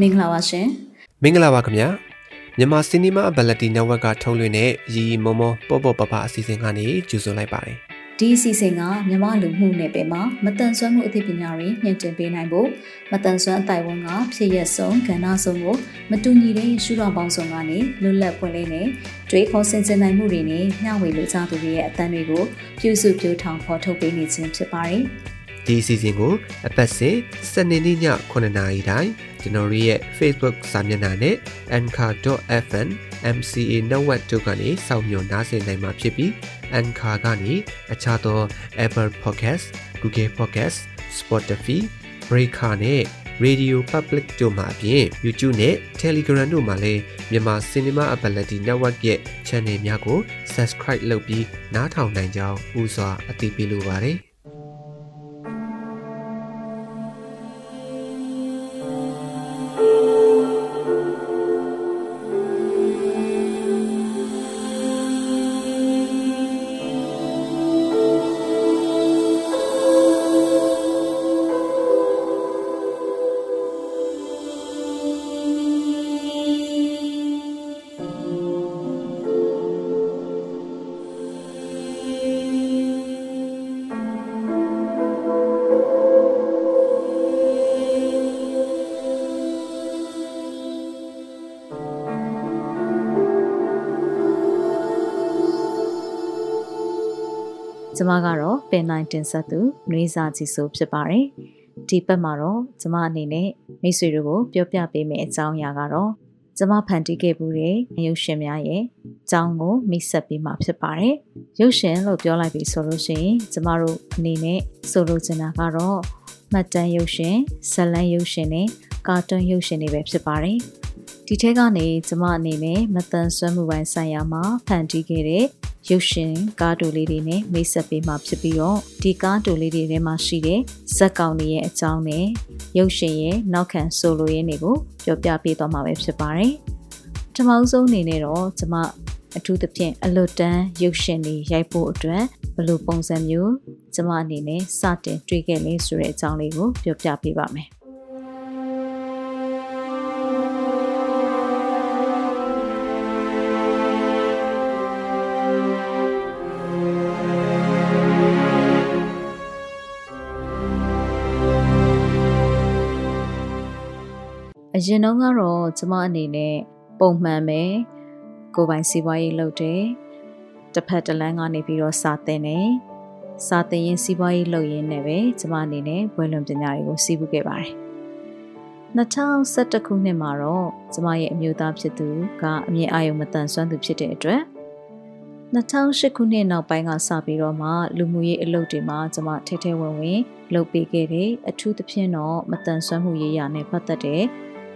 မင်္ဂလာပါရှင်မင်္ဂလာပါခင်ဗျာမြန်မာစီနီမာဘလက်တီနက်ဝက်ကထုတ်လွှင့်တဲ့ရီရီမောမောပေါ့ပေါ့ပပအစီအစဉ်ကနေကြိုဆိုလိုက်ပါတယ်ဒီအစီအစဉ်ကမြန်မာလူမှုနယ်ပယ်မှာမတန်ဆွမ်းမှုအသိပညာတွေညှင့်တင်ပေးနိုင်ဖို့မတန်ဆွမ်းအတိုင်းဝန်ကဖြစ်ရက်ဆုံးကဏ္ဍဆုံးကိုမတူညီတဲ့ရှုထောင့်ပေါင်းစုံကနေလွတ်လပ်ဖွင့်လေးနဲ့တွေးခေါ်ဆင်ခြင်နိုင်မှုတွေနဲ့မျှဝေလို့ကြသူတွေရဲ့အသံတွေကိုပြုစုပြောထောင်ဖော်ထုတ်ပေးနေခြင်းဖြစ်ပါတယ်ဒီအစီအစဉ်ကိုအပတ်စဉ်စနေနေ့ည9:00နာရီတိုင်း ကျွန်တော်ရဲ့ Facebook စာမျက်နှာနဲ့ anchor.fm MCA network တို့ကနေစောင့်မျှော်နားဆင်နိုင်မှာဖြစ်ပြီး Anchor ကနေအခြားသော Apple Podcast, Google Podcast, Spotify, Breaker နဲ့ Radio Public တို့မှာအပြင် YouTube နဲ့ Telegram တို့မှာလည်းမြန်မာ Cinema Ability Network ရဲ့ channel များကို Subscribe လုပ်ပြီးနားထောင်နိုင်ကြောင်းဥစွာအသိပေးလိုပါတယ်။ ကျမကတော့ပင်နိုင်တင်ဆက်သူနှွေးစာကြည့်ဆိုဖြစ်ပါတယ်။ဒီဘက်မှာတော့ကျမအနေနဲ့မိတ်ဆွေတို့ကိုပြောပြပေးမယ့်အကြောင်းအရာကတော့ကျမဖန်တီးခဲ့မှုတဲ့ရုပ်ရှင်များရဲ့အကြောင်းကိုမိတ်ဆက်ပေးမှာဖြစ်ပါတယ်။ရုပ်ရှင်လို့ပြောလိုက်ပြီဆိုလို့ရှိရင်ကျမတို့အနေနဲ့ဆိုလိုချင်တာကတော့မှတ်တမ်းရုပ်ရှင်ဇလံရုပ်ရှင်နဲ့ကာတွန်းရုပ်ရှင်တွေပဲဖြစ်ပါတယ်။ဒီထဲကနေကျမအနေနဲ့မတန်ဆွမ်းမှုပိုင်းဆိုင်ရာမှာဖန်တီးခဲ့တဲ့ ရုပ်ရှင်ကားတူလေးတွေနဲ့မိတ်ဆက်ပေးမှာဖြစ်ပြီးတော့ဒီကားတူလေးတွေထဲမှာရှိတဲ့ဇက်ကောင်တွေရဲ့အကြောင်းနဲ့ရုပ်ရှင်ရဲ့နောက်ခံဆိုလိုရင်းတွေကိုပြောပြပေးသွားမှာပဲဖြစ်ပါတယ်။ပထမဆုံးအနေနဲ့တော့ကျွန်မအထူးသဖြင့်အလွတ်တန်းရုပ်ရှင်တွေရိုက်ဖို့အတွက်ဘယ်လိုပုံစံမျိုးကျွန်မအနေနဲ့စတင်တွေ့ခဲ့လဲဆိုတဲ့အကြောင်းလေးကိုပြောပြပေးပါမယ်။ အရင်တုန်းကတော့ကျမအနေနဲ့ပုံမှန်ပဲကိုပိုင်စီးပွားရေးလုပ်တယ်တစ်ဖက်တစ်လမ်းကနေပြီးတော့စာသင်တယ်စာသင်ရင်စီးပွားရေးလုပ်ရင်းနဲ့ပဲကျမအနေနဲ့ဘွဲလွန်ပညာတွေကိုစီးပူးခဲ့ပါတယ်2011ခုနှစ်မှာတော့ကျမရဲ့အမျိုးသားဖြစ်သူကအမြင့်အာရုံမတန်ဆွမ်းသူဖြစ်တဲ့အတွက်2008ခုနှစ်နောက်ပိုင်းကစပြီးတော့မှလူမှုရေးအလုပ်တွေမှာကျမထဲထဲဝင်ဝင်လုပ်ပေးခဲ့တယ်အထူးသဖြင့်တော့မတန်ဆွမ်းမှုရေးရာနဲ့ပတ်သက်တဲ့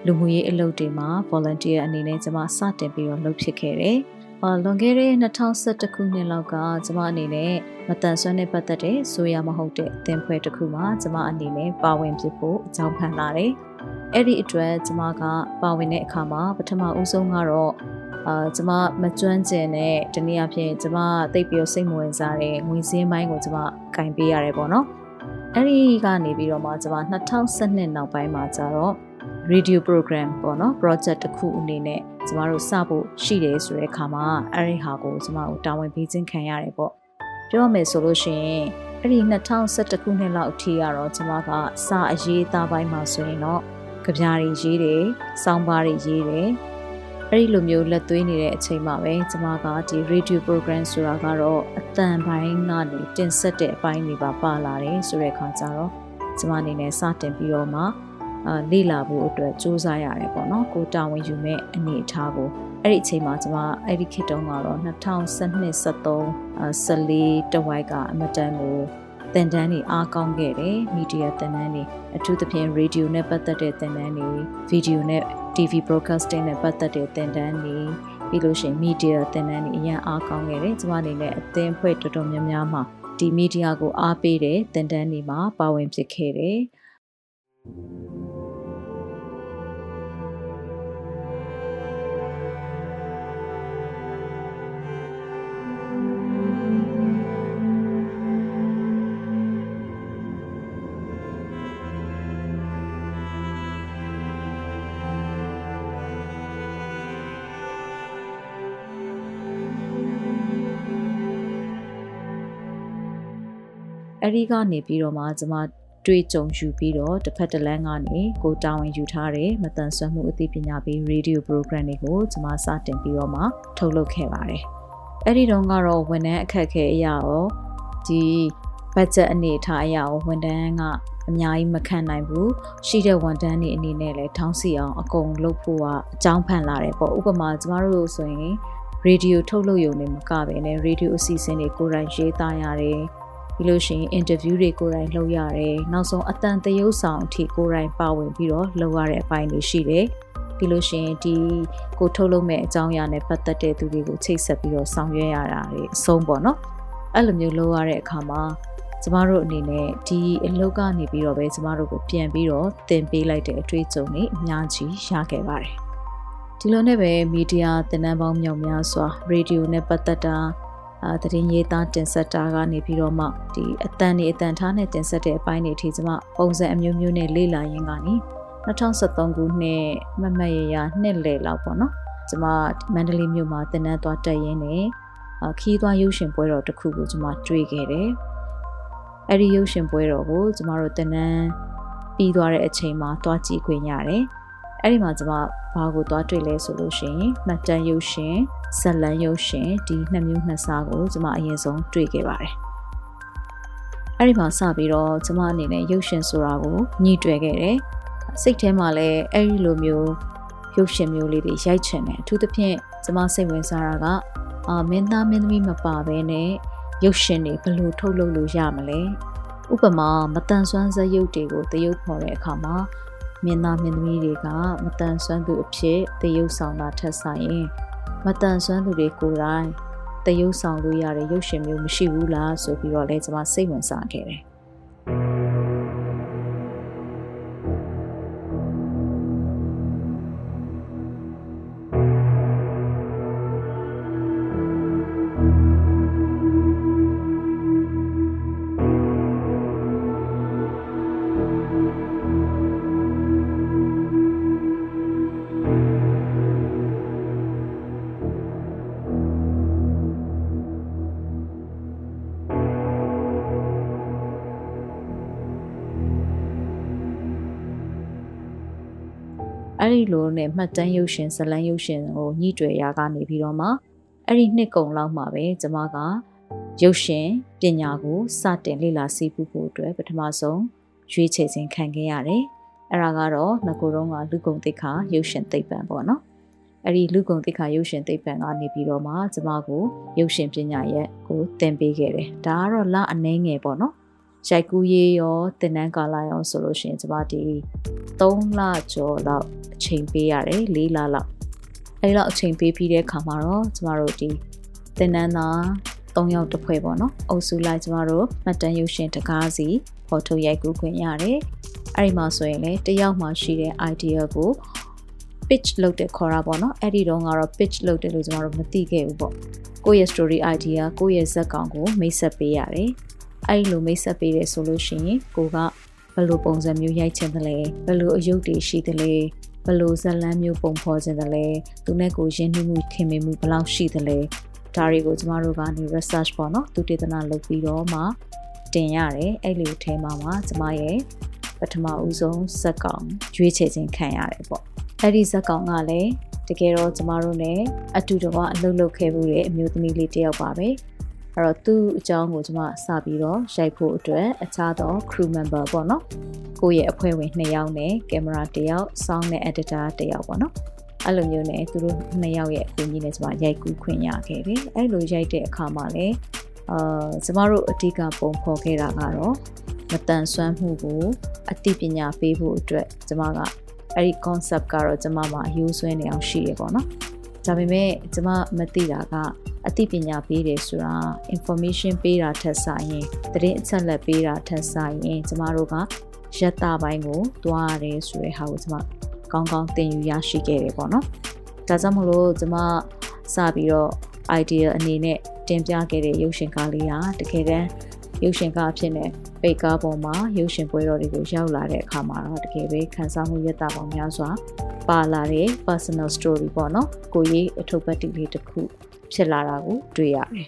လူမှုရေးအလုပ်တွေမှာ volunteer အနေနဲ့ကျွန်မစတင်ပြီးတော့လုပ်ဖြစ်ခဲ့တယ်။အာလွန်ခဲ့တဲ့2011ခုနှစ်လောက်ကကျွန်မအနေနဲ့မတန်ဆွမ်းနဲ့ပတ်သက်တဲ့ဆိုရမဟုတ်တဲ့အသင်ဖွဲ့တစ်ခုမှာကျွန်မအနေနဲ့ပါဝင်ဖြစ်ဖို့အကြောင်းဖန်လာတယ်။အဲ့ဒီအတွက်ကျွန်မကပါဝင်တဲ့အခါမှာပထမဦးဆုံးကတော့အာကျွန်မမကျွမ်းကျင်တဲ့တနည်းအားဖြင့်ကျွန်မသိပ်ပြီးစိတ်မဝင်စားတဲ့ငွေစင်းပိုင်းကိုကျွန်မကင်ပေးရတယ်ပေါ့နော်။အဲ့ဒီကနေပြီးတော့မှကျွန်မ2012နောက်ပိုင်းမှာကျတော့ radio program ပေါ့နော် project တစ်ခုအနေနဲ့ကျမတို့စဖို့ရှိတယ်ဆိုတဲ့အခါမှာအဲ့ဒီဟာကိုကျမတို့တာဝန်ပေးခြင်းခံရတယ်ပေါ့ပြောရမယ်ဆိုလို့ရှိရင်အဲ့ဒီ2011ခုနှစ်လောက်အထိကတော့ကျမကစာအရေးသားပိုင်းမှာဆိုရင်တော့ကြပြားတွေရေးတယ်စောင်းပါးတွေရေးတယ်အဲ့ဒီလိုမျိုးလက်သွေးနေတဲ့အချိန်မှာပဲကျမကဒီ radio program ဆိုတာကတော့အတန်ပိုင်းကနေတင်ဆက်တဲ့အပိုင်းတွေပါပါလာတယ်ဆိုတဲ့အခါကျတော့ကျမအနေနဲ့စတင်ပြီးတော့မှ အာလေ့လာဖို့အတွက်စူးစမ်းရတယ်ပေါ့နော်ကိုတာဝန်ယူမဲ့အနေအထားကိုအဲ့ဒီအချိန်မှာကျွန်မအဲ့ဒီခေတ်တုန်းကတော့2012 73 14တဝိုက်ကအမတန်ကိုသင်တန်းတွေအားကောင်းခဲ့တယ်မီဒီယာသင်တန်းတွေအထူးသဖြင့်ရေဒီယိုနဲ့ပတ်သက်တဲ့သင်တန်းတွေဗီဒီယိုနဲ့ TV broadcasting နဲ့ပတ်သက်တဲ့သင်တန်းတွေပြီးလို့ရှိရင်မီဒီယာသင်တန်းတွေအရင်အားကောင်းခဲ့တယ်ကျွန်မအနေနဲ့အသင်းဖွဲ့တော်တော်များများမှာဒီမီဒီယာကိုအားပေးတဲ့သင်တန်းတွေမှာပါဝင်ဖြစ်ခဲ့တယ် အဲ့ဒီကနေပြီးတော့မှကျမတွေ့ကြုံယူပြီးတော့တစ်ဖက်တစ်လမ်းကနေကိုတာဝန်ယူထားတဲ့မတန်ဆွမ်းမှုအသိပညာပေး radio program တွေကိုကျမစတင်ပြီးတော့မှထုတ်လုပ်ခဲ့ပါတယ်။အဲ့ဒီတုန်းကတော့ဝန်ထမ်းအခက်အခဲအရာရောဒီ budget အနေထားအရာရောဝန်ထမ်းကအများကြီးမခံနိုင်ဘူးရှိတဲ့ဝန်ထမ်းတွေအနေနဲ့လည်းထောင်းစီအောင်အကုန်လုပ်ဖို့ကအကြောင်းဖန်လာတယ်ပေါ့ဥပမာကျမတို့ဆိုရင်ရေဒီယိုထုတ်လုပ်ရုံနဲ့မကပဲねရေဒီယိုအစီအစဉ်တွေကိုယ်တိုင်ရေးသားရတယ် ပြီးလို့ရှိရင်အင်တာဗျူးတွေကိုယ်တိုင်လုပ်ရတယ်နောက်ဆုံးအတန်တရုပ်ဆောင်အထိကိုယ်တိုင်ပါဝင်ပြီးတော့လုပ်ရတဲ့အပိုင်းတွေရှိတယ်ပြီးလို့ရှိရင်ဒီကိုထုတ်လုပ်မဲ့အကြောင်းအရာနဲ့ပတ်သက်တဲ့သူတွေကိုချိတ်ဆက်ပြီးတော့ဆောင်ရွက်ရတာတွေအဆုံးပေါ့နော်အဲ့လိုမျိုးလုပ်ရတဲ့အခါမှာကျမတို့အနေနဲ့ဒီအလုပ်ကနေပြီးတော့ပဲကျမတို့ကိုပြန်ပြီးတော့သင်ပေးလိုက်တဲ့အတွေ့အကြုံတွေအများကြီးရခဲ့ပါတယ်ဒီလိုနဲ့ပဲမီဒီယာသင်တန်းပေါင်းမြောက်များစွာရေဒီယိုနဲ့ပတ်သက်တာ အာတရင်ရေးသားတင်ဆက်တာကနေပြီးတော့မှဒီအတန်နေအတန်ထားနဲ့တင်ဆက်တဲ့အပိုင်းတွေအထိကျမပုံစံအမျိုးမျိုးနဲ့လေ့လာရင်းကနေ2013ခုနှစ်မမတ်ရရနှစ်လယ်လောက်ပေါ့နော်ကျမမန္တလေးမြို့မှာသင်တန်းသွားတက်ရင်းနဲ့ခီးသွားရုပ်ရှင်ပွဲတော်တစ်ခုကိုကျမတွေ့ခဲ့တယ်အဲ့ဒီရုပ်ရှင်ပွဲတော်ကိုကျမတို့သင်တန်းပြီးသွားတဲ့အချိန်မှာသွားကြည့်ခွင့်ရတယ် အဲ့ဒီမှာကျမဘာကိုသွားတွေ့လဲဆိုလို့ရှိရင်မှတ်တမ်းရုပ်ရှင်ဇလန်ရုပ်ရှင်ဒီနှစ်မျိုးနှစ်စားကိုကျမအရင်ဆုံးတွေ့ခဲ့ပါတယ်အဲ့ဒီမှာစပြီးတော့ကျမအနေနဲ့ရုပ်ရှင်ဆိုတာကိုညှိတွယ်ခဲ့တယ်စိတ်ထဲမှာလည်းအဲ့ဒီလိုမျိုးရုပ်ရှင်မျိုးလေးတွေရိုက်ချင်တယ်အထူးသဖြင့်ကျမစိတ်ဝင်စားတာကအာမင်းသားမင်းသမီးမပါဘဲနဲ့ရုပ်ရှင်တွေဘယ်လိုထုတ်လုပ်လို့ရမလဲဥပမာမတန်ဆွမ်းစက်ရုပ်တွေကိုတရုပ်ဖော်တဲ့အခါမှာ မင်းသားမင်းသမီးတွေကမတန်ဆွမ်းသူအဖြစ်တရုပ်ဆောင်တာထက်ဆိုင်ရင်မတန်ဆွမ်းသူတွေကိုယ်တိုင်တရုပ်ဆောင်လို့ရတဲ့ရုပ်ရှင်မျိုးမရှိဘူးလားဆိုပြီးတော့လဲကျွန်မစိတ်ဝင်စားခဲ့တယ် အဲ့ဒီလိုနဲ့မှတ်တမ်းရုပ်ရှင်ဇလန်းရုပ်ရှင်ကိုညှိတွယ်ရာကနေပြီးတော့မှအဲ့ဒီနှစ်ကုံလောက်မှာပဲကျမကရုပ်ရှင်ပညာကိုစတင်လေ့လာစီးပူးဖို့အတွက်ပထမဆုံးရွေးချယ်ခြင်းခံခဲ့ရတယ်။အဲ့ဒါကတော့ငကိုတော့ကလူကုံတိခါရုပ်ရှင်သိပ္ပံပေါ့နော်။အဲ့ဒီလူကုံတိခါရုပ်ရှင်သိပ္ပံကနေပြီးတော့မှကျမကိုရုပ်ရှင်ပညာရဲ့ကိုသင်ပေးခဲ့တယ်။ဒါကတော့လအနှဲငယ်ပေါ့နော်။ ရိုက်ကူးရေးရောတင်နန်းကာလာရောဆိုလို့ရှိရင်ကျမဒီ3လကျော်လောက်အချိန်ပေးရတယ်4လလောက်အဲဒီလောက်အချိန်ပေးပြီးတဲ့အခါမှာတော့ကျမတို့ဒီသင်တန်းသား3ယောက်တစ်ဖွဲ့ပေါ့နော်အုပ်စုလိုက်ကျမတို့မှတ်တမ်းရုပ်ရှင်တကားစီဖော်ထုတ်ရိုက်ကူးခွင့်ရတယ်အဲ့ဒီမှာဆိုရင်လည်းတယောက်မှရှိတဲ့ idea ကို pitch လုပ်တဲ့ခေါ်တာပေါ့နော်အဲ့ဒီတော့ကတော့ pitch လုပ်တယ်လို့ကျမတို့မသိခဲ့ဘူးပေါ့ကိုယ့်ရဲ့ story idea ကိုယ့်ရဲ့ဇာတ်ကောင်ကိုမိတ်ဆက်ပေးရတယ် အဲ့ဒီလိုမိတ်ဆက်ပေးတယ်ဆိုလို့ရှိရင်ကိုကဘယ်လိုပုံစံမျိုးရိုက်ချင်တယ်လဲဘယ်လိုအယုတ်တွေရှိတယ်လဲဘယ်လိုဇလန်းမျိုးပုံဖော်ခြင်းတယ်လဲသူနဲ့ကိုရင်းနှီးမှုခင်မင်မှုဘယ်လောက်ရှိတယ်လဲဒါတွေကိုကျမတို့ကနေ research ပေါ့နော်သူတေသနာလုပ်ပြီးတော့မှတင်ရတယ်အဲ့လိုထဲမှာမှကျမရဲ့ပထမဦးဆုံးဇက်ကောင်ရွေးချယ်ခြင်းခံရတယ်ပေါ့အဲ့ဒီဇက်ကောင်ကလည်းတကယ်တော့ကျမတို့ ਨੇ အတူတကွအလုပ်လုပ်ခဲ့မှုတဲ့အမျိုးသမီးလေးတယောက်ပါပဲ အဲ့တော့သူ့အကြောင်းကိုကျွန်မစပြီးတော့ရိုက်ဖို့အတွက်အခြားသော crew member ပေါ့နော်ကိုယ့်ရဲ့အဖွဲ့ဝင်2ယောက်နဲ့ကင်မရာ1ယောက် sound နဲ့ editor 1ယောက်ပေါ့နော်အဲ့လိုမျိုးနဲ့သူတို့2ယောက်ရဲ့အကူအညီနဲ့ကျွန်မရိုက်ကူးခွင့်ရခဲ့တယ်အဲ့လိုရိုက်တဲ့အခါမှာလည်းအာကျွန်မတို့အဓိကပုံဖော်ခဲ့တာကတော့မတန်ဆွမ်းမှုကိုအသိပညာပေးဖို့အတွက်ကျွန်မကအဲ့ဒီ concept ကတော့ကျွန်မမှာအယူဆွဲနေအောင်ရှိရပေါ့နော် ဒါပေမဲ့ကျွန်မမသိတာကအသိပညာပေးတယ်ဆိုတာ information ပေးတာထက်ဆိုင်ရင်သတင်းအချက်အလက်ပေးတာထက်ဆိုင်ရင်ကျမတို့ကရက်တာပိုင်းကိုတွားရတယ်ဆိုတဲ့ဟာကိုကျမကောင်းကောင်းသင်ယူရရှိခဲ့တယ်ပေါ့နော်။ဒါကြောင့်မလို့ကျမစပြီးတော့ idea အနေနဲ့တင်ပြခဲ့တဲ့ရုပ်ရှင်ကားလေးဟာတကယ်တမ်း ရုပ်ရှင်ကားအဖြစ်နဲ့ပိတ်ကားပေါ်မှာရုပ်ရှင်ပွဲတော်တွေကိုရောက်လာတဲ့အခါမှာတော့တကယ်ပဲခန်းစားမှုရက်တာပေါင်းများစွာပါလာတဲ့ personal story ပေါ့နော်ကိုရေးအထုပ်ပတ်တိလေးတစ်ခုဖြစ်လာတာကိုတွေ့ရတယ်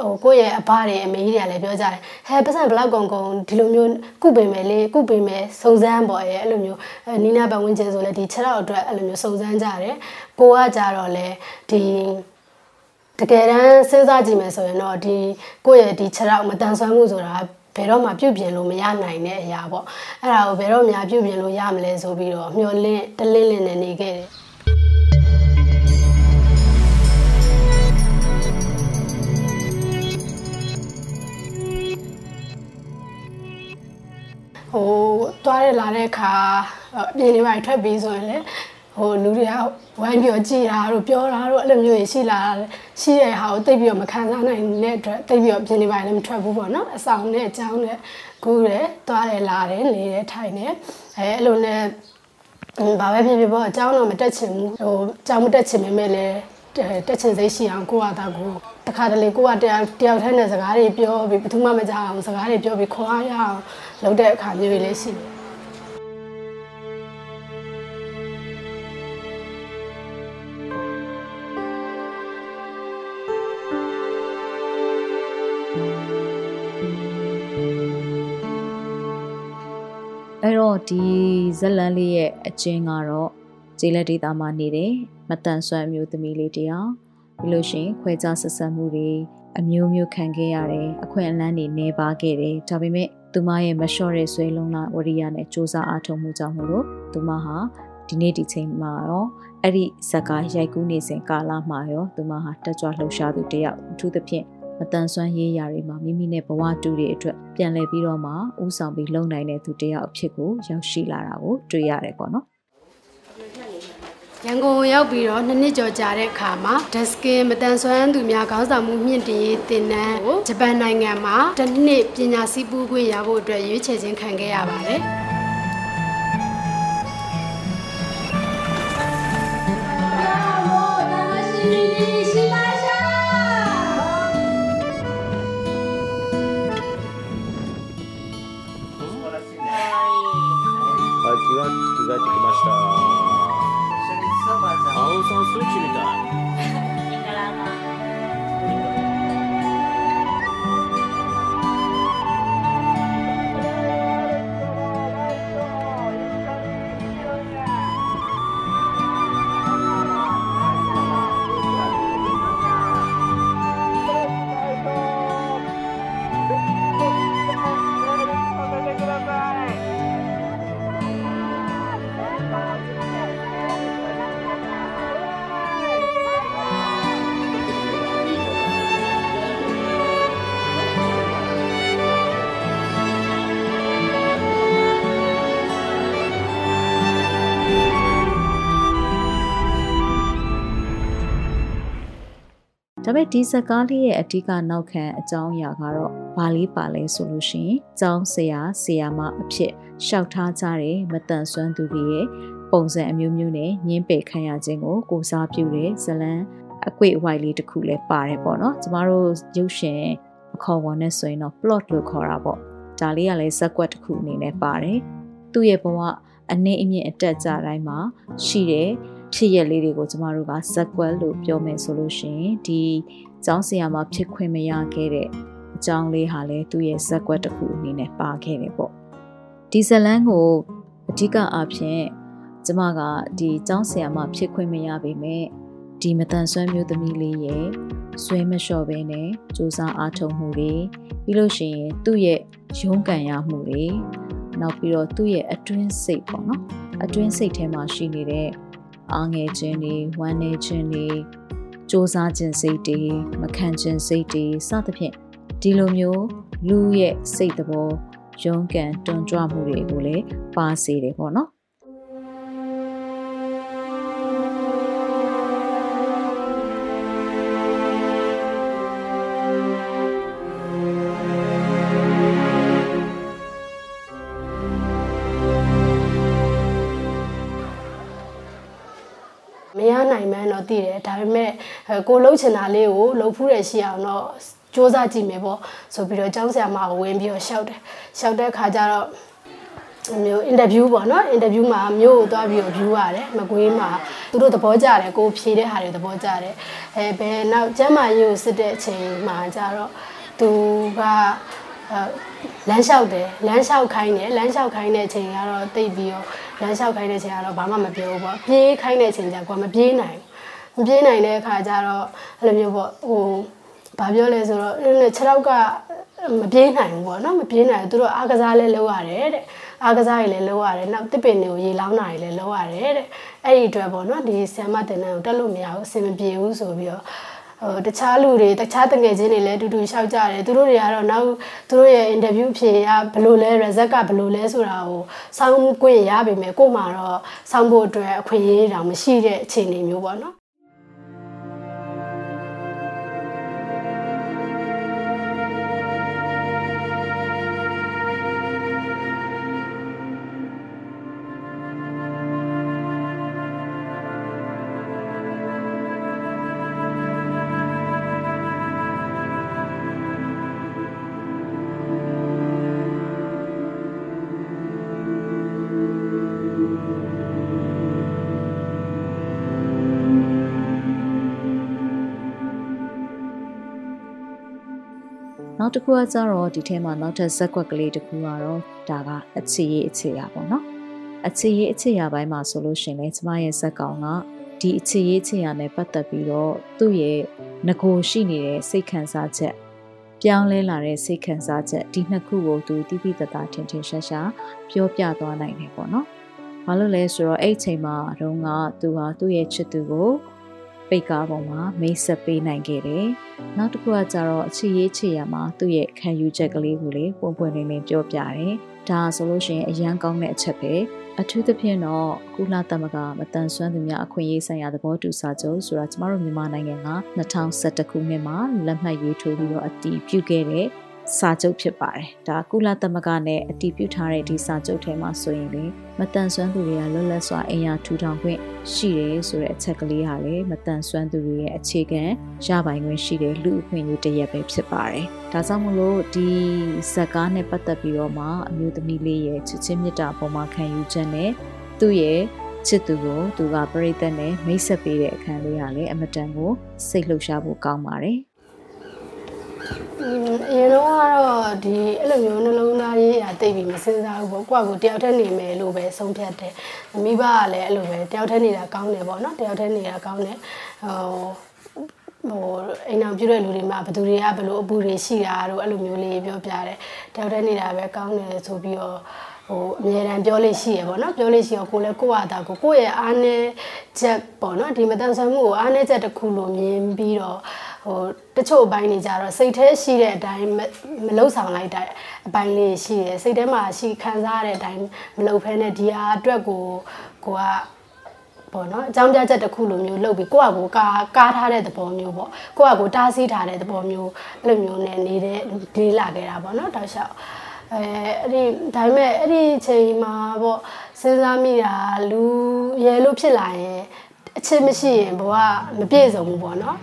ဟိုကိုယ့်ရဲ့အဘတွေအမေကြီးတွေကလည်းပြောကြတယ်ဟဲပတ်စံဘလောက်ကုန်ကုန်ဒီလိုမျိုးကုပင်မယ်လေကုပင်မယ်စုံစမ်းပေါ့ရဲ့အဲ့လိုမျိုးနီးနာပတ်ဝန်းကျင်ဆိုလည်းဒီ6ရောက်အတွက်အဲ့လိုမျိုးစုံစမ်းကြတယ်ကိုကကြတော့လေဒီတကယ်တမ်းစဉ်းစားကြည့်မယ်ဆိုရင်တော့ဒီကိုယ့်ရဲ့ဒီ6ရောက်မတန်ဆွမ်းမှုဆိုတာဘယ်တော့မှပြုတ်ပြင်လို့မရနိုင်တဲ့အရာပေါ့အဲ့ဒါကိုဘယ်တော့မှပြုတ်ပြင်လို့ရမလဲဆိုပြီးတော့မျောလင့်တလင်းလင်းနဲ့နေခဲ့တယ် ဟိုသွားရလာတဲ့အခါအပြင်တွေပါထွက်ပြီးဆိုရင်လေဟိုလူတွေကဝိုင်းပြီးကြည်တာတို့ပြောတာတို့အဲ့လိုမျိုးရှိလာရှိတဲ့ဟာကိုတိတ်ပြီးတော့မခံစားနိုင်တဲ့အတွက်တိတ်ပြီးတော့ပြင်တွေပါလည်းမထွက်ဘူးပေါ့နော်အဆောင်နဲ့အကြောင်းနဲ့ကူးတယ်သွားတယ်လာတယ်နေတယ်ထိုင်တယ်အဲအဲ့လိုနဲ့ဘာပဲဖြစ်ဖြစ်ပေါ့အကြောင်းတော့မတက်ချင်ဘူးဟိုအကြောင်းမတက်ချင်ပေမဲ့လည်းတက်ချင်စိတ်ရှိအောင်ကိုယ့်ဟာတာကိုတခါတလေကိုယ့်ဟာတယောက်တယောက်တည်းနဲ့စကားတွေပြောပြီးဘယ်သူမှမကြောက်အောင်စကားတွေပြောပြီးခွာရအောင် လုပ်တဲ့အခါမျိုးတွေလည်းရှိတယ်အဲ့တော့ဒီဇလန်လေးရဲ့အချင်းကတော့ကျေးလက်ဒေတာမှာနေတယ်မတန်ဆွမ်းမျိုးသမီးလေးတယောက်ပြီးလို့ရှိရင်ခွဲခြားဆက်ဆံမှုတွေအမျိုးမျိုးခံခဲ့ရတယ်အခွင့်အလမ်းတွေနေပါခဲ့တယ်ဒါပေမဲ့ သူမရဲ့မလျှော့တဲ့ဆွဲလုံးလာဝရိယနဲ့စူးစမ်းအားထုတ်မှုကြောင့်မို့လို့သူမဟာဒီနေ့ဒီချိန်မှာရောအဲ့ဒီဇက်ကားရိုက်ကူးနေစဉ်ကာလမှာရောသူမဟာတက်ကြွလှုပ်ရှားသူတယောက်အထူးသဖြင့်မတန်ဆွမ်းရေးရာတွေမှာမိမိနဲ့ဘဝတူတွေအတွက်ပြန်လည်ပြီးတော့မှဥဆောင်ပြီးလုံနိုင်တဲ့သူတယောက်အဖြစ်ကိုရောက်ရှိလာတာကိုတွေ့ရတယ်ပေါ့နော် ရန်ကုန်ရောက်ပြီးတော့နှစ်နှစ်ကျော်ကြာတဲ့အခါမှာ Deskin မတန်ဆွမ်းသူများခေါင်းဆောင်မှုမြင့်တင်ရေးတင်နန်းကိုဂျပန်နိုင်ငံမှာတစ်နှစ်ပညာစည်းပူးခွင့်ရဖို့အတွက်ရွေးချယ်ခြင်းခံခဲ့ရပါတယ်။ switching ဒါပေမဲ့ဒီဇကားလေးရဲ့အဓိကနောက်ခံအကြောင်းအရာကတော့ဘာလေးပါလဲဆိုလို့ရှိရင်ကျောင်းဆရာဆရာမအဖြစ်ရှောက်ထားကြတဲ့မတန်ဆွမ်းသူတွေရဲ့ပုံစံအမျိုးမျိုးနဲ့ညင်းပယ်ခံရခြင်းကိုကိုစားပြုတဲ့ဇလံအကွေအဝိုက်လေးတစ်ခုလည်းပါတယ်ပေါ့နော်ကျမတို့ရုပ်ရှင်အခေါ်ဝေါ်နဲ့ဆိုရင်တော့ plot လို့ခေါ်တာပေါ့ဒါလေးကလည်းဇက်ကွက်တစ်ခုအနေနဲ့ပါတယ်သူ့ရဲ့ဘဝအနည်းအမြင့်အတက်ကြတိုင်းမှာရှိတဲ့ ဖြစ်ရက်လေးတွေကိုကျမတို့ကဇက်ကွက်လို့ပြောမယ်ဆိုလို့ရှိရင်ဒီကျောင်းဆရာမှာဖြစ်ခွင့်မရခဲ့တဲ့အကြောင်းလေးဟာလည်းသူ့ရဲ့ဇက်ကွက်တစ်ခုအနေနဲ့ပါခဲ့တယ်ပေါ့ဒီဇလန်းကိုအဓိကအားဖြင့်ကျမကဒီကျောင်းဆရာမှာဖြစ်ခွင့်မရပေမဲ့ဒီမတန်ဆွမ်းမျိုးသမီးလေးရဲ့ဆွဲမလျှော့ဘဲနဲ့စူးစမ်းအားထုတ်မှုတွေပြီးလို့ရှိရင်သူ့ရဲ့ရုန်းကန်ရမှုတွေနောက်ပြီးတော့သူ့ရဲ့အတွင်းစိတ်ပေါ့နော်အတွင်းစိတ်ထဲမှာရှိနေတဲ့ အားငယ်ခြင်းတွေဝမ်းနည်းခြင်းတွေစ조사ခြင်းစိတ်တွေမခံခြင်းစိတ်တွေစသဖြင့်ဒီလိုမျိုးလူရဲ့စိတ်သဘောရုန်းကန်တွန်းကြွမှုတွေကိုလည်းပါစေတယ်ပေါ့နော် တော့သိတယ်ဒါပေမဲ့ကိုလှုပ်ချင်တာလေးကိုလှုပ်ဖူးတယ်ရှိအောင်တော့စူးစမ်းကြည့်မယ်ပေါ့ဆိုပြီးတော့ကျောင်းဆရာမကိုဝင်ပြီးတော့ရှောက်တယ်ရှောက်တဲ့ခါကျတော့မျိုးအင်တာဗျူးပေါ့နော်အင်တာဗျူးမှာမျိုးကိုသွားပြီးတော့ view ရတယ်မကွေးမှာသူတို့သဘောကျတယ်ကိုဖြေတဲ့ဟာတွေသဘောကျတယ်အဲဘယ်နောက်ကျမ်းမာရေးကိုစစ်တဲ့အချိန်မှာကျတော့သူက လမ်းလျှောက်တယ်လမ်းလျှောက်ခိုင်းတယ်လမ်းလျှောက်ခိုင်းတဲ့အချိန်ကတော့တိတ်ပြီးတော့လမ်းလျှောက်ခိုင်းတဲ့အချိန်ကတော့ဘာမှမပြောဘူးပေါ့ပြေးခိုင်းတဲ့အချိန်ကျကွာမပြေးနိုင်မပြေးနိုင်တဲ့အခါကျတော့အဲ့လိုမျိုးပေါ့ဟိုဘာပြောလဲဆိုတော့ခြေထောက်ကမပြေးနိုင်ဘူးပေါ့နော်မပြေးနိုင်ဘူးသူတို့အားကစားလဲလုပ်ရတယ်တဲ့အားကစားတွေလည်းလုပ်ရတယ်နောက်တစ်ပင်တွေကိုရေလောင်းတာတွေလည်းလုပ်ရတယ်တဲ့အဲ့ဒီအတွက်ပေါ့နော်ဒီဆမ်မတင်တန်းကိုတက်လို့မရဘူးအဆင်မပြေဘူးဆိုပြီးတော့ ဟိုတခြားလူတွေတခြားတငယ်ချင်းတွေလည်းတူတူလျှောက်ကြတယ်သူတို့တွေကတော့နောက်သူတို့ရဲ့ interview ဖြေရဘယ်လိုလဲ result ကဘယ်လိုလဲဆိုတာကိုစောင်းခွင့်ရပါမယ်ကို့မှာတော့စောင်းဖို့အတွက်အခွင့်အရေးတောင်မရှိတဲ့အခြေအနေမျိုးပေါ့နော် နောက်တစ်ခုကကြတော့ဒီထဲမှာနောက်ထပ်ဇက်ကွက်ကလေးတစ်ခုကတော့ဒါကအခြေရေးအခြေရပေါ့နော်အခြေရေးအခြေရပိုင်းမှာဆိုလို့ရှင်လဲကျမရဲ့ဇက်ကောင်ကဒီအခြေရေးအခြေရနဲ့ပတ်သက်ပြီးတော့သူ့ရဲ့ငကိုရှိနေတဲ့စိတ်ခံစားချက်ပြောင်းလဲလာတဲ့စိတ်ခံစားချက်ဒီနှစ်ခုကိုသူတိတိတသားထင်ထင်ရှားရှားပြောပြသွားနိုင်တယ်ပေါ့နော်။ဘာလို့လဲဆိုတော့အဲ့အချိန်မှာတော့ကသူဟာသူ့ရဲ့ချစ်သူကို ပိတ်ကားပေါ်မှာမိတ်ဆက်ပေးနိုင်ခဲ့တယ်။နောက်တစ်ခုကကြတော့အချစ်ရေးချစ်ရမှာသူ့ရဲ့ခံယူချက်ကလေးကိုလေပုံပွင့်နေနေပြောပြတယ်။ဒါဆိုလို့ရှိရင်အရန်ကောင်းတဲ့အချက်ပဲ။အထူးသဖြင့်တော့ကုလသမဂ္ဂမတန်ဆွမ်းသူများအခွင့်အရေးဆိုင်ရာသဘောတူစာချုပ်ဆိုတာကျမတို့မြန်မာနိုင်ငံက2011ခုနှစ်မှာလက်မှတ်ရေးထိုးပြီးတော့အတည်ပြုခဲ့တဲ့ စာချုပ်ဖြစ်ပါတယ်။ဒါကုလသမဂ္ဂနဲ့အတည်ပြုထားတဲ့ဒီစာချုပ်ထဲမှာဆိုရင်လေမတန်ဆွမ်းသူတွေကလွတ်လပ်စွာအိမ်ယာထူထောင်ခွင့်ရှိတယ်ဆိုတဲ့အချက်ကလေးဟာလေမတန်ဆွမ်းသူတွေရဲ့အခြေခံရပိုင်ခွင့်ရှိတဲ့လူအခွင့်အရေးတစ်ရပ်ပဲဖြစ်ပါတယ်။ဒါကြောင့်မလို့ဒီဇက်ကားနဲ့ပတ်သက်ပြီးတော့မှအမျိုးသမီးလေးရဲ့ချစ်ချင်းမြတ်တာပုံမှန်ခံယူချက်နဲ့သူ့ရဲ့ချစ်သူကိုသူကပြိသက်နဲ့မိတ်ဆက်ပေးတဲ့အခန်းလေးဟာလည်းအမတန်ကိုစိတ်လှုပ်ရှားဖို့ကောင်းပါတယ် အရင်တော့ကတော့ဒီအဲ့လိုမျိုးနှလုံးသားရေးအတိတ်ပြီးမစဉ်းစားဘူးပေါ့ကိုယ့်ကိုတယောက်တည်းနေမယ်လို့ပဲဆုံးဖြတ်တယ်မိဘကလည်းအဲ့လိုပဲတယောက်တည်းနေတာကောင်းတယ်ပေါ့နော်တယောက်တည်းနေတာကောင်းတယ်ဟိုဟိုအိမ်အောင်ပြုတဲ့လူတွေမှာဘယ်သူတွေကဘယ်လိုအပူတွေရှိတာတို့အဲ့လိုမျိုးလေးပြောပြတယ်တယောက်တည်းနေတာပဲကောင်းတယ်ဆိုပြီးတော့ဟိုအမြဲတမ်းပြောလို့ရှိရပေါ့နော်ပြောလို့ရှိရကိုလည်းကိုယ့်ဟာတာကိုကိုယ့်ရဲ့အားနည်းချက်ပေါ့နော်ဒီမတန်ဆွမ်းမှုကိုအားနည်းချက်တစ်ခုလိုမြင်ပြီးတော့ ဟိုတချို့အပိုင်းတွေကြတော့စိတ်ထဲရှိတဲ့အတိုင်းမလှုပ်ဆောင်လိုက်တဲ့အပိုင်းလေးရှိတယ်စိတ်ထဲမှာရှိခံစားရတဲ့အတိုင်းမလှုပ်ဖဲနဲ့ဒီဟာအတွက်ကိုကိုကပေါ့နော်အကြောင်းပြချက်တစ်ခုလိုမျိုးလုပ်ပြီးကိုယ့်အကိုကာကားထားတဲ့သဘောမျိုးပေါ့ကိုယ့်အကိုတားဆီးထားတဲ့သဘောမျိုးအဲ့လိုမျိုးနဲ့နေတဲ့ဒေးလာခဲ့တာပေါ့နော်တောက်လျှောက်အဲအဲ့ဒီဒါပေမဲ့အဲ့ဒီအချိန်မှာပေါ့စဉ်းစားမိတာလူရဲလို့ဖြစ်လာရင်အချစ်မရှိရင်ဘဝမပြည့်စုံဘူးပေါ့နော်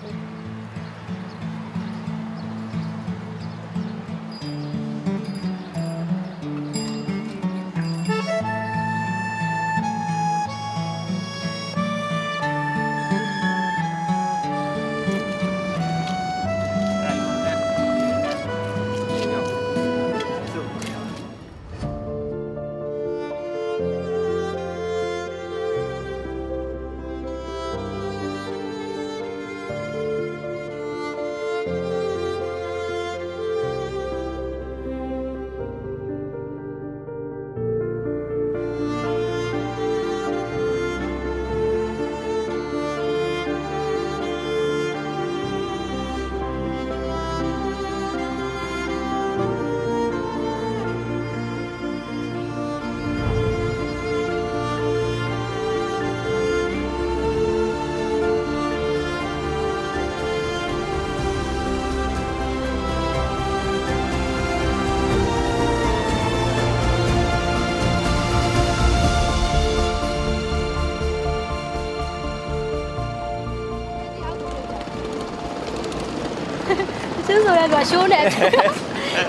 ကျဆိုရဲကရှိုးနေ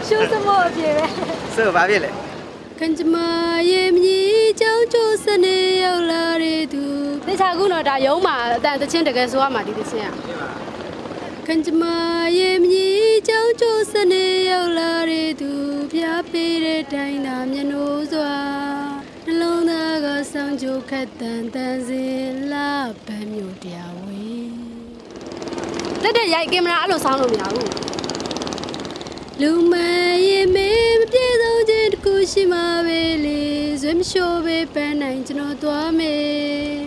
ရှိုးစမောအပြေပဲဆိုဘာဖြစ်လဲခန့်ချမရဲ့မြည်ကြောင်းကျိုးစနေရောက်လာတဲ့သူတခြားခုတော့ဒါရုံးမှာအတန်တချင်းတကယ်ဆိုရမှာဒီတချင်းอ่ะခန့်ချမရဲ့မြည်ကြောင်းကျိုးစနေရောက်လာတဲ့သူပြပေးတဲ့တိုင်းသာမျက်နှိုးစွာနှလုံးသားကဆောင်းကြိုခတ်တန်တန်စင်လာပန်းမျိုးတရားဝေးတက်တဲ့ရိုက်ကင်မရာအဲ့လိုဆောင်းလို့မရဘူး လူမရဲ့မေမပြေဆုံးခြင်းတခုရှိမှာပဲလေဇွေးမရှိုးပဲပန်းနိုင်ကျွန်တော်သွားမယ်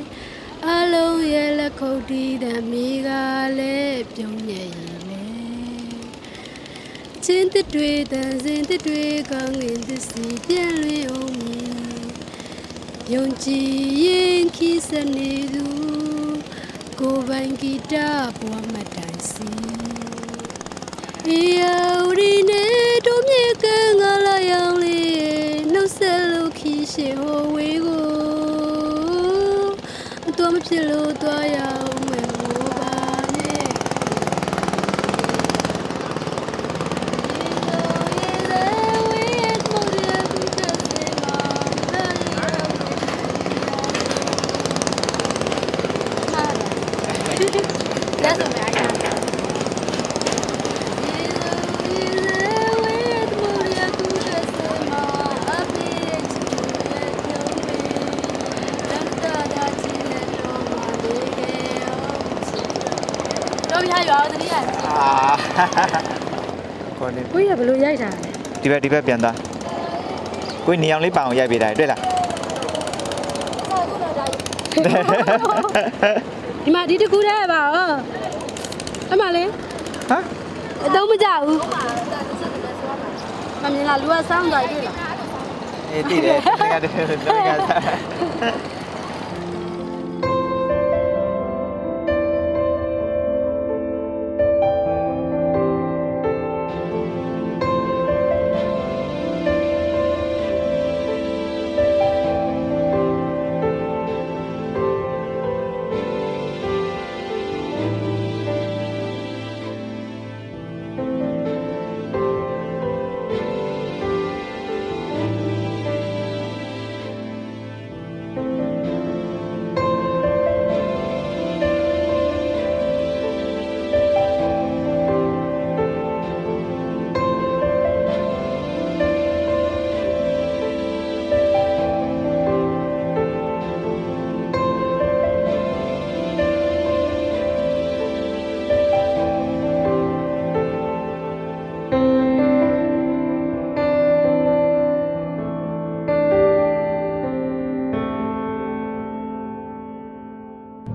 အလုံးရဲ့လက်ခုပ်တီးတဲ့မိကလည်းပြုံးမြဲရင်လေချင်းတတွေတန်စင်တတွေကောင်းငင်သစီပြန်လွင်အောင်မည်ယုံကြည်ရင်ခိစနေသူကိုယ်ပိုင်ဂီတဘဝမတိုင်စီယော ရီနေတို့မြေကငါလာရောင်လေးနှုတ်ဆက်လို့ခီးရှိဟိုဝေးကိုအတော်မဖြစ်လို့သွားရအောင်မယ်မိုးပါနဲ့လက်စုံများရတော့ပြရွာတတိယ အာ ကိုနေကိုကြီးကဘယ်လိုရိုက်တာလဲဒီဘက်ဒီဘက်ပြန်သွားကိုနေအောင်လေးပအောင်ရိုက်ပေးတာတွေ့လားဒီမှာဒီတကူတည်းပါဟောအမလေးဟမ်အတော့မကြဘူးမမြင်လားလူကစောင်းသွားတွေ့လားအေးတည်တယ်တကယ်တကယ်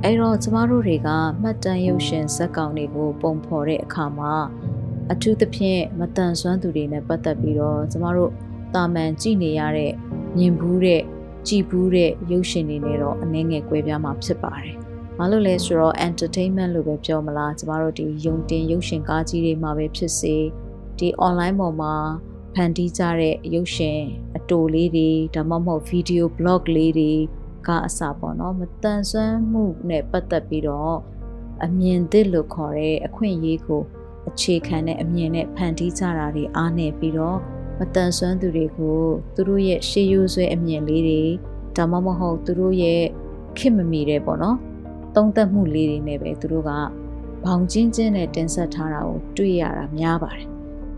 အဲ့တော့ကျမတို့တွေကမှတ်တမ်းရုပ်ရှင်ဇာတ်ကောင်တွေကို ပုံဖော်တဲ့အခါမှာအထူးသဖြင့်မတန်ဆွမ်းသူတွေနဲ့ပတ်သက်ပြီးတော့ကျမတို့တာမန်ကြည့်နေရတဲ့မြင်ဘူးတဲ့ကြည်ဘူးတဲ့ရုပ်ရှင်တွေနဲ့တော့အနည်းငယ်ကွဲပြားမှာဖြစ်ပါတယ်။ဘာလို့လဲဆိုတော့ entertainment လို့ပဲပြောမလားကျမတို့ဒီယုံတင်ရုပ်ရှင်ကားကြီးတွေမှာပဲဖြစ်စေဒီ online ပေါ်မှာဖန်တီးကြတဲ့ရုပ်ရှင်အတိုလေးတွေဒါမှမဟုတ် video blog လေးတွေ ကအစပေါ့နော်မတန်ဆွမ်းမှုနဲ့ပတ်သက်ပြီးတော့အမြင်သစ်လို့ခေါ်တဲ့အခွင့်အရေးကိုအခြေခံတဲ့အမြင်နဲ့ဖန်တီးကြတာတွေအားနေပြီးတော့မတန်ဆွမ်းသူတွေကိုသူတို့ရဲ့ရှေးရိုးဆွဲအမြင်လေးတွေဒါမှမဟုတ်သူတို့ရဲ့ခင်မမီတဲ့ပေါ့နော်သုံးသက်မှုလေးတွေနဲ့ပဲသူတို့ကဘောင်ချင်းချင်းနဲ့တင်ဆက်ထားတာကိုတွေ့ရတာများပါတယ်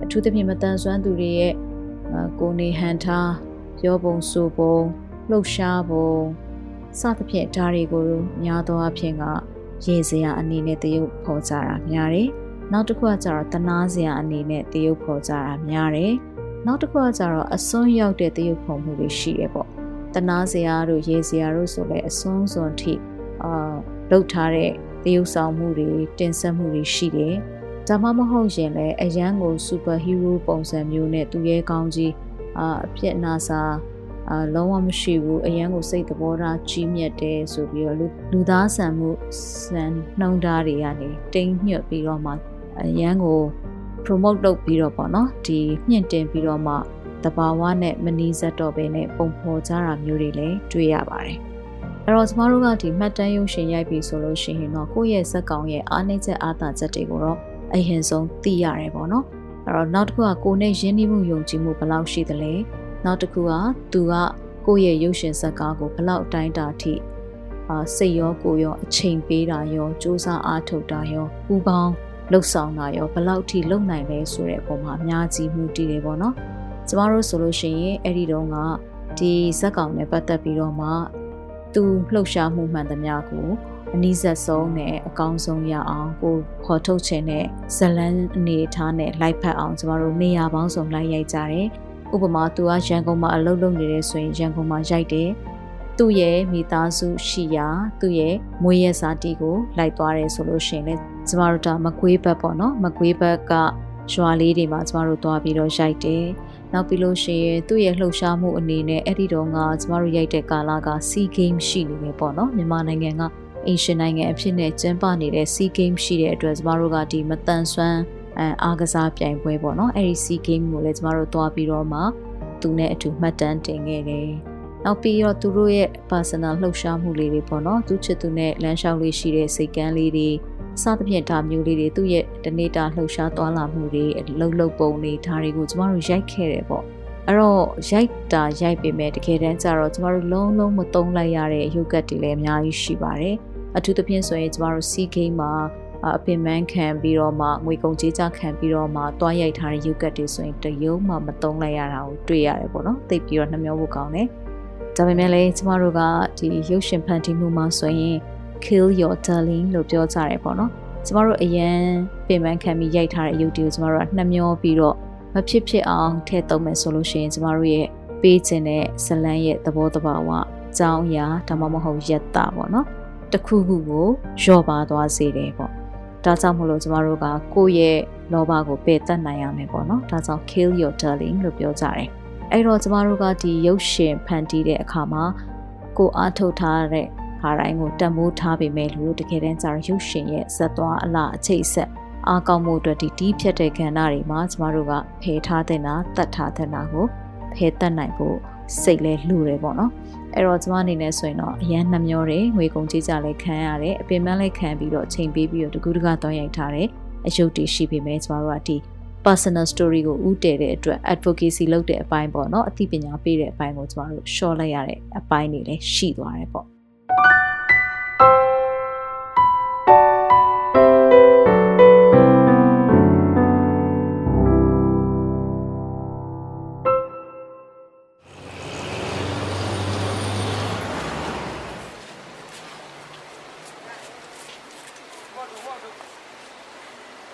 အထူးသဖြင့်မတန်ဆွမ်းသူတွေရဲ့အာကိုယ်နေဟန်ထားပြောပုံဆိုပုံလှုပ်ရှားပုံ စသဖြင့်ဒါတွေကိုများသောအားဖြင့်ကရေစရာအနေနဲ့တရုပ်ဖော်ကြတာများတယ်။နောက်တစ်ခုကကျတော့တနာစရာအနေနဲ့တရုပ်ဖော်ကြတာများတယ်။နောက်တစ်ခုကကျတော့အစွန်းရောက်တဲ့တရုပ်ဖော်မှုတွေရှိတယ်ပေါ့။တနာစရာတို့ရေစရာတို့ဆိုလည်းအစွန်းစွန်ထိအာလုပ်ထားတဲ့တရုပ်ဆောင်မှုတွေတင်ဆက်မှုတွေရှိတယ်။ဒါမှမဟုတ်ရင်လည်းအရန်ကိုစူပါဟီးရိုးပုံစံမျိုးနဲ့သူရဲကောင်းကြီးအာအပြစ်နာစာ အာလုံးဝမရှိဘူးအရန်ကိုစိတ်သဘောထားကြီးမြတ်တယ်ဆိုပြီးတော့လူလူသားဆန်မှုစံနှုံသားတွေကနေတိမ်ညွတ်ပြီးတော့မှအရန်ကို promote လုပ်ပြီးတော့ပေါ့နော်ဒီမြင့်တင်ပြီးတော့မှတဘာဝနဲ့မနီးစပ်တော့ဘဲနဲ့ပုံဖော်ကြတာမျိုးတွေလည်းတွေ့ရပါတယ်အဲ့တော့ကျမတို့ကဒီမှတ်တမ်းရုပ်ရှင်ရိုက်ပြီဆိုလို့ရှိရင်တော့ကိုယ့်ရဲ့ဇက်ကောင်ရဲ့အားနည်းချက်အားသာချက်တွေကိုတော့အရင်ဆုံးသိရတယ်ပေါ့နော်အဲ့တော့နောက်တစ်ခုကကိုယ်နဲ့ရင်းနှီးမှုယုံကြည်မှုဘယ်လောက်ရှိသလဲ နောက်တစ်ခုကသူကကိုယ့်ရဲ့ရုပ်ရှင်ဇာတ်ကားကိုဘလောက်တိုင်းတာထိအာစိတ်ရောကိုယ်ရောအချိန်ပေးတာရောစူးစမ်းအားထုတ်တာရောပူပေါင်းလှုပ်ဆောင်တာရောဘလောက်ထိလုပ်နိုင်လဲဆိုတဲ့အပေါ်မှာအများကြီးမှုတည်တယ်ပေါ့နော်ကျမတို့ဆိုလို့ရှိရင်အဲ့ဒီတုန်းကဒီဇက်ကောင်နဲ့ပတ်သက်ပြီးတော့မှသူလှုပ်ရှားမှုမှန်သမျှကိုအနည်းဆက်ဆုံးနဲ့အကောင်းဆုံးရအောင်ကိုခေါ်ထုတ်ခြင်းနဲ့ဇလန်းအနေထားနဲ့လိုက်ဖက်အောင်ကျမတို့နေရာပေါင်းစုံလိုက်ရိုက်ကြတယ်။ ဥပမာသူကရန်ကုန်မှာအလုပ်လုပ်နေတယ်ဆိုရင်ရန်ကုန်မှာရိုက်တယ်။သူ့ရဲ့မိသားစုရှိရာသူ့ရဲ့မွေးရက်စာတီကိုလိုက်သွားတယ်ဆိုလို့ရှိရင်လည်းကျမတို့ဒါမကွေးဘက်ပေါ့နော်မကွေးဘက်ကရွာလေးတွေမှာကျမတို့သွားပြီးတော့ရိုက်တယ်။နောက်ပြီးလို့ရှိရင်သူ့ရဲ့လှုပ်ရှားမှုအနေနဲ့အဲ့ဒီတော့ကကျမတို့ရိုက်တဲ့ကာလက SEA Game ရှိနေတယ်ပေါ့နော်မြန်မာနိုင်ငံကအင်ရှင်နိုင်ငံအဖြစ်နဲ့ကျင်းပနေတဲ့ SEA Game ရှိတဲ့အတွက်ကျမတို့ကဒီမတန်ဆွမ်း အဲအားကစားပြိုင်ပွဲပေါ့နော်အဲဒီ SEA Game ကိုလည်းကျမတို့သွားပြီးတော့မှသူနဲ့အတူမှတ်တမ်းတင်ခဲ့တယ်။နောက်ပြီးတော့သူတို့ရဲ့ personal လှုပ်ရှားမှုလေးတွေပေါ့နော်သူချစ်သူနဲ့လမ်းလျှောက်လေးရှိတဲ့စိတ်ကန်းလေးတွေစသဖြင့်ဒါမျိုးလေးတွေသူ့ရဲ့တနေ့တာလှုပ်ရှားသွားလာမှုတွေလှုပ်လှုပ်ပုံတွေဒါတွေကိုကျမတို့ရိုက်ခဲ့တယ်ပေါ့အဲ့တော့ရိုက်တာရိုက်ပေမဲ့တကယ်တမ်းကျတော့ကျမတို့လုံးလုံးမသုံးလိုက်ရတဲ့ရုပ်ကတ်တွေလည်းအများကြီးရှိပါတယ်အထူးသဖြင့်ဆိုရင်ကျမတို့ C game မှာ အပင်ပန်းခံပြီးတော့မှငွေကုန်ကြေးကျခံပြီးတော့မှတွားရိုက်ထားတဲ့ရုပ်ကတ်တွေဆိုရင်တရုံးမှမသုံးလိုက်ရတာကိုတွေ့ရတယ်ပေါ့နော်သိပြီးတော့နှမျောဖို့ကောင်းတယ်ဒါပေမဲ့လည်းကျမတို့ကဒီရုပ်ရှင်ဖန်တီးမှုမှာဆိုရင် kill your darling လို့ပြောကြတယ်ပေါ့နော်ကျမတို့အရန်ပင်ပန်းခံပြီးရိုက်ထားတဲ့ရုပ်တွေကိုကျမတို့ကနှမျောပြီးတော့မဖြစ်ဖြစ်အောင်ထည့်သုံးမယ်ဆိုလို့ရှိရင်ကျမတို့ရဲ့ပေးခြင်းတဲ့ဇလန်းရဲ့သဘောတဘာဝအကြောင်းအရာဒါမှမဟုတ်ယက်တာပေါ့နော်တခုခုကိုလျော့ပါသွားစေတယ်ပေါ့ ဒါကြောင့်မလို့ကျမတို့ကကိုယ့်ရဲ့လောဘကိုပယ်တတ်နိုင်ရမယ်ပေါ့နော်ဒါကြောင့် kill your darling လို့ပြောကြတယ်အဲ့တော့ကျမတို့ကဒီရုပ်ရှင်ဖန်တီးတဲ့အခါမှာကိုအားထုတ်ထားတဲ့ဟာတိုင်းကိုတံမိုးထားပေမဲ့လို့တကယ်တမ်းကျတော့ရုပ်ရှင်ရဲ့ဇက်သွားအလားအချိတ်ဆက်အားကောင်းမှုအတွက်ဒီတီးဖြတ်တဲ့ကဏ္ဍတွေမှာကျမတို့ကဖယ်ထားတဲ့နာတတ်ထားတဲ့နာကိုဖယ်တတ်နိုင်ဖို့ စိတ်လဲလှူတယ်ပေါ့နော်အဲ့တော့ကျမအနေနဲ့ဆိုရင်တော့အရန်နှမျောတယ်ငွေကုန်ကြေးကြလဲခံရတယ်အပင်ပန်းလဲခံပြီးတော့ချိန်ပေးပြီးတော့တကူတကတောင်းရိုက်ထားတယ်အယုတ်တီရှိပေမဲ့ကျမတို့ကဒီ personal story ကိုဥတည်တဲ့အတွက် advocacy လုပ်တဲ့အပိုင်းပေါ့နော်အသိပညာပေးတဲ့အပိုင်းကိုကျမတို့ short လိုက်ရတဲ့အပိုင်းတွေလည်းရှိသွားတယ်ပေါ့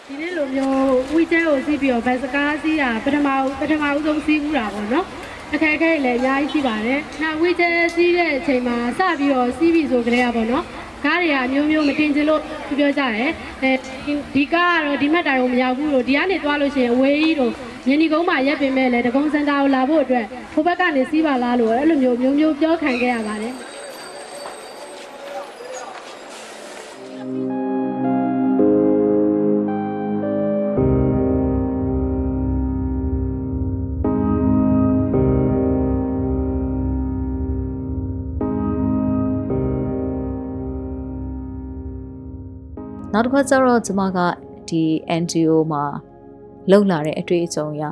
ဒီနေ့လိုမျိုးဝီကျဲကိုစီးပြီးတော့ဘတ်စကားစီးတာပထမပထမဦးဆုံးစီးဦးတာပေါ့နော်အခက်အခဲလည်းအများကြီးရှိပါတယ်။နောက်ဝီကျဲစီးတဲ့အချိန်မှာစပြီးတော့စီးပြီးဆိုကြတဲ့ပေါ့နော်။ကားတွေကအမျိုးမျိုးမတင်ချင်လို့ပြောကြတယ်။အဲဒီကားကတော့ဒီမှတ်တိုင်ကိုမရောက်ဘူးလို့ဒီကနေသွားလို့ရှိရင်အဝေးကြီးတို့မြင်းဒီကုန်းမှာရက်ပင်မဲ့လေတကုံစင်တာကိုလာဖို့အတွက်ထိုဘက်ကနေစီးပါလားလို့အဲ့လိုမျိုးမျိုးမျိုးပြောခံခဲ့ရပါတယ်။ နောက်တစ်ခါကျတော့ကျမကဒီ NGO မှာလှုပ်လာတဲ့အတွေ့အကြုံရ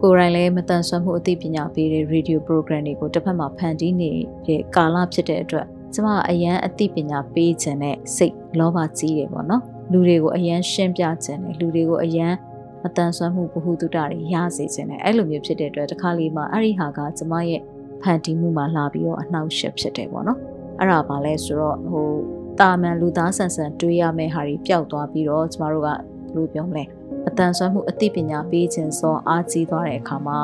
ကိုယ်တိုင်လည်းမတန်ဆွမ်းမှုအသိပညာပေးတဲ့ radio program တွေကိုတစ်ဖက်မှာဖန်တီးနေတဲ့ကာလဖြစ်တဲ့အတွက်ကျမအရန်အသိပညာပေးခြင်းနဲ့စိတ်လောဘကြီးတယ်ပေါ့နော်လူတွေကိုအရန်ရှင်းပြခြင်းနဲ့လူတွေကိုအရန်မတန်ဆွမ်းမှုဘ ഹു တုတတွေရစေခြင်းနဲ့အဲ့လိုမျိုးဖြစ်တဲ့အတွက်တစ်ခါလေးမှအဲ့ဒီဟာကကျမရဲ့ဖန်တီးမှုမှာလာပြီးတော့အနှောက်အယှက်ဖြစ်တယ်ပေါ့နော်အဲ့ဒါပါလဲဆိုတော့ဟို တာမန်လူသားဆန်ဆန်တွေးရမယ့်ဟာတွေပျောက်သွားပြီးတော့ကျမတို့ကဘယ်လိုပြောမလဲအတန်ဆွမ်းမှုအသိပညာပေးခြင်းစောအားကြီးသွားတဲ့အခါမှာ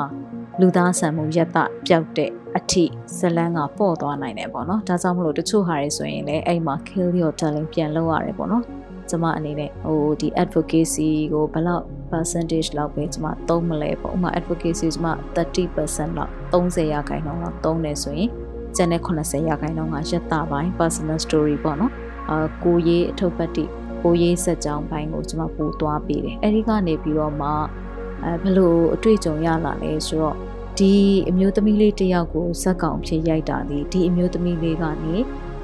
လူသားဆန်မှုရက်တပျောက်တဲ့အထိဇလန်းကပေါ့သွားနိုင်တယ်ပေါ့နော်ဒါကြောင့်မလို့တချို့ဟာတွေဆိုရင်လည်းအဲ့မှာ kill your darling ပြန်လုပ်ရတယ်ပေါ့နော်ကျမအနေနဲ့ဟိုဒီ advocacy ကိုဘယ်လောက် percentage လောက်ပဲကျမသုံးမလဲပေါ့ဥပမာ advocacy ကျမ30%လောက်30ရာခိုင်နှုန်းလောက်သုံးတယ်ဆိုရင်ကျန်တဲ့80ရာခိုင်နှုန်းကရက်တာပိုင်း personal story ပေါ့နော် အာကိုရေးအထုပ်ပတ်တိကိုရေးဆက်ကြောင်းပိုင်းကိုကျွန်မပို့သွားပေးတယ်အဲဒီကနေပြီးတော့မှအဲဘလို့အတွေ့အကြုံရလာလဲဆိုတော့ဒီအမျိုးသမီးလေးတယောက်ကိုဇက်ကောင်ဖြစ်ရိုက်တာဒီဒီအမျိုးသမီးလေးကနေ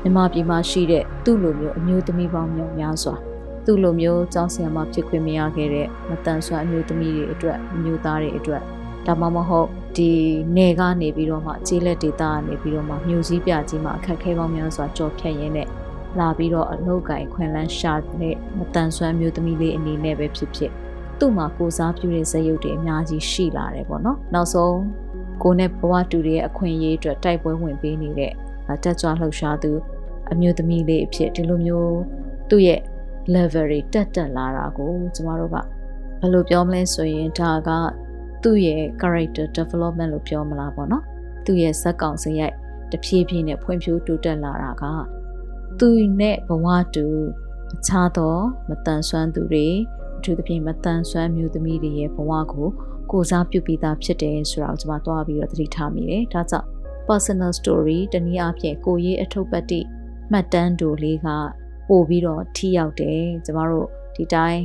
မြန်မာပြည်မှာရှိတဲ့သူ့လိုမျိုးအမျိုးသမီးပေါင်းမြောက်များစွာသူ့လိုမျိုးကျောင်းဆရာမဖြစ်ခွင့်မရခဲ့တဲ့မတန်ဆွမ်းအမျိုးသမီးတွေအတွက်အမျိုးသားတွေအတွက်ဒါမှမဟုတ်ဒီနယ်ကနေပြီးတော့မှကျေးလက်ဒေသကနေပြီးတော့မှမြို့စည်းပြကြီးမှာအခက်ခဲပေါင်းများစွာကြော်ဖြတ်ရင်းနဲ့ လာပြီးတော့အလုပ်ကိုင်ခွင်လန်းရှာတဲ့မတန်ဆွမ်းမျိုးသမီးလေးအနေနဲ့ပဲဖြစ်ဖြစ်သူ့မှာကိုစားပြုတဲ့ဇယုတ်တွေအများကြီးရှိလာတယ်ပေါ့နော်နောက်ဆုံးကိုနဲ့ဘဝတူတွေရဲ့အခွင့်အရေးအတွက်တိုက်ပွဲဝင်ပေးနေတဲ့တက်ကြွလှုပ်ရှားသူအမျိုးသမီးလေးအဖြစ်ဒီလိုမျိုးသူ့ရဲ့ level တွေတက်တက်လာတာကိုကျမတို့ကဘယ်လိုပြောမလဲဆိုရင်ဒါကသူ့ရဲ့ character development လို့ပြောမလားပေါ့နော်သူ့ရဲ့ဇက်ကောင်စရိုက်တဖြည်းဖြည်းနဲ့ဖွံ့ဖြိုးတိုးတက်လာတာက သူနဲ့ဘဝတူအခြားသောမတန်ဆွမ်းသူတွေအထူးသဖြင့်မတန်ဆွမ်းမျိုးသမီးတွေရဲ့ဘဝကိုကိုစားပြုပြီးသားဖြစ်တယ်ဆိုတာကိုကျွန်မတွားပြီးတော့သတိထားမိတယ်ဒါကြောင့် personal story တနည်းအားဖြင့်ကိုရေးအထုပ်ပတ်တိမှတ်တမ်းတို့လေးကပို့ပြီးတော့ထိရောက်တယ်ကျမတို့ဒီတိုင်း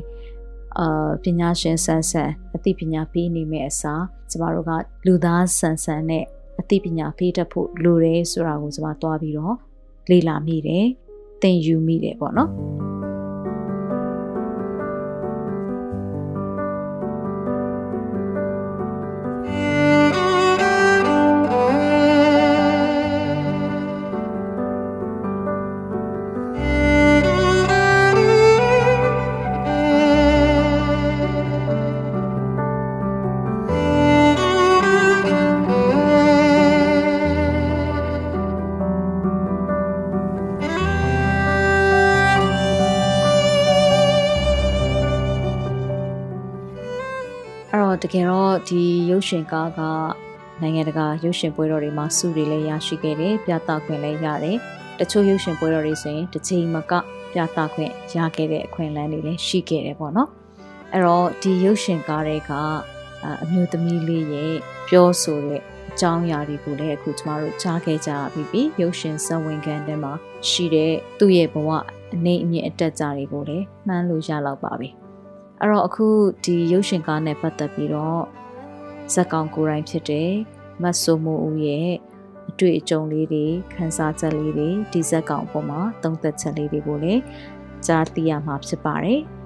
အာပညာရှင်ဆန်ဆန်အသိပညာပေးနေမယ့်အစားကျမတို့ကလူသားဆန်ဆန်နဲ့အသိပညာပေးတတ်ဖို့လိုတယ်ဆိုတာကိုကျမတွားပြီးတော့လေ့လာမိတယ် သင်ယူမိတယ်ပေါ့နော် ရုပ်ရှင်ကားကနိုင်ငံတကာရုပ်ရှင်ပွဲတော်တွေမှာစုတွေလည်းရရှိခဲ့တယ်ပြသခွင့်လည်းရတယ်တချို့ရုပ်ရှင်ပွဲတော်တွေဆိုရင်တစ်ချိန်မကပြသခွင့်ရခဲ့တဲ့အခွင့်အလမ်းတွေလည်းရှိခဲ့တယ်ပေါ့နော်အဲ့တော့ဒီရုပ်ရှင်ကားတွေကအမျိုးသမီးလေးရဲ့ပြောဆိုတဲ့အကြောင်းအရာတွေကိုလည်းအခုကျမတို့ကြားခဲ့ကြပြီးပြီရုပ်ရှင်စဝင်ခံထဲမှာရှိတဲ့သူ့ရဲ့ဘဝအနေအမြင့်အတက်ကြတွေကိုလည်းမှန်းလို့ရလောက်ပါပြီအဲ့တော့အခုဒီရုပ်ရှင်ကားနဲ့ပတ်သက်ပြီးတော့ ဇက်ကောင်ကိုယ်တိုင်ဖြစ်တဲ့မတ်ဆိုမိုဦးရဲ့အတွေ့အကြုံလေးတွေခန်းစားချက်လေးတွေဒီဇက်ကောင်အပေါ်မှာသုံးသက်ချက်လေးတွေကိုလည်းကြားသိရမှာဖြစ်ပါတယ်။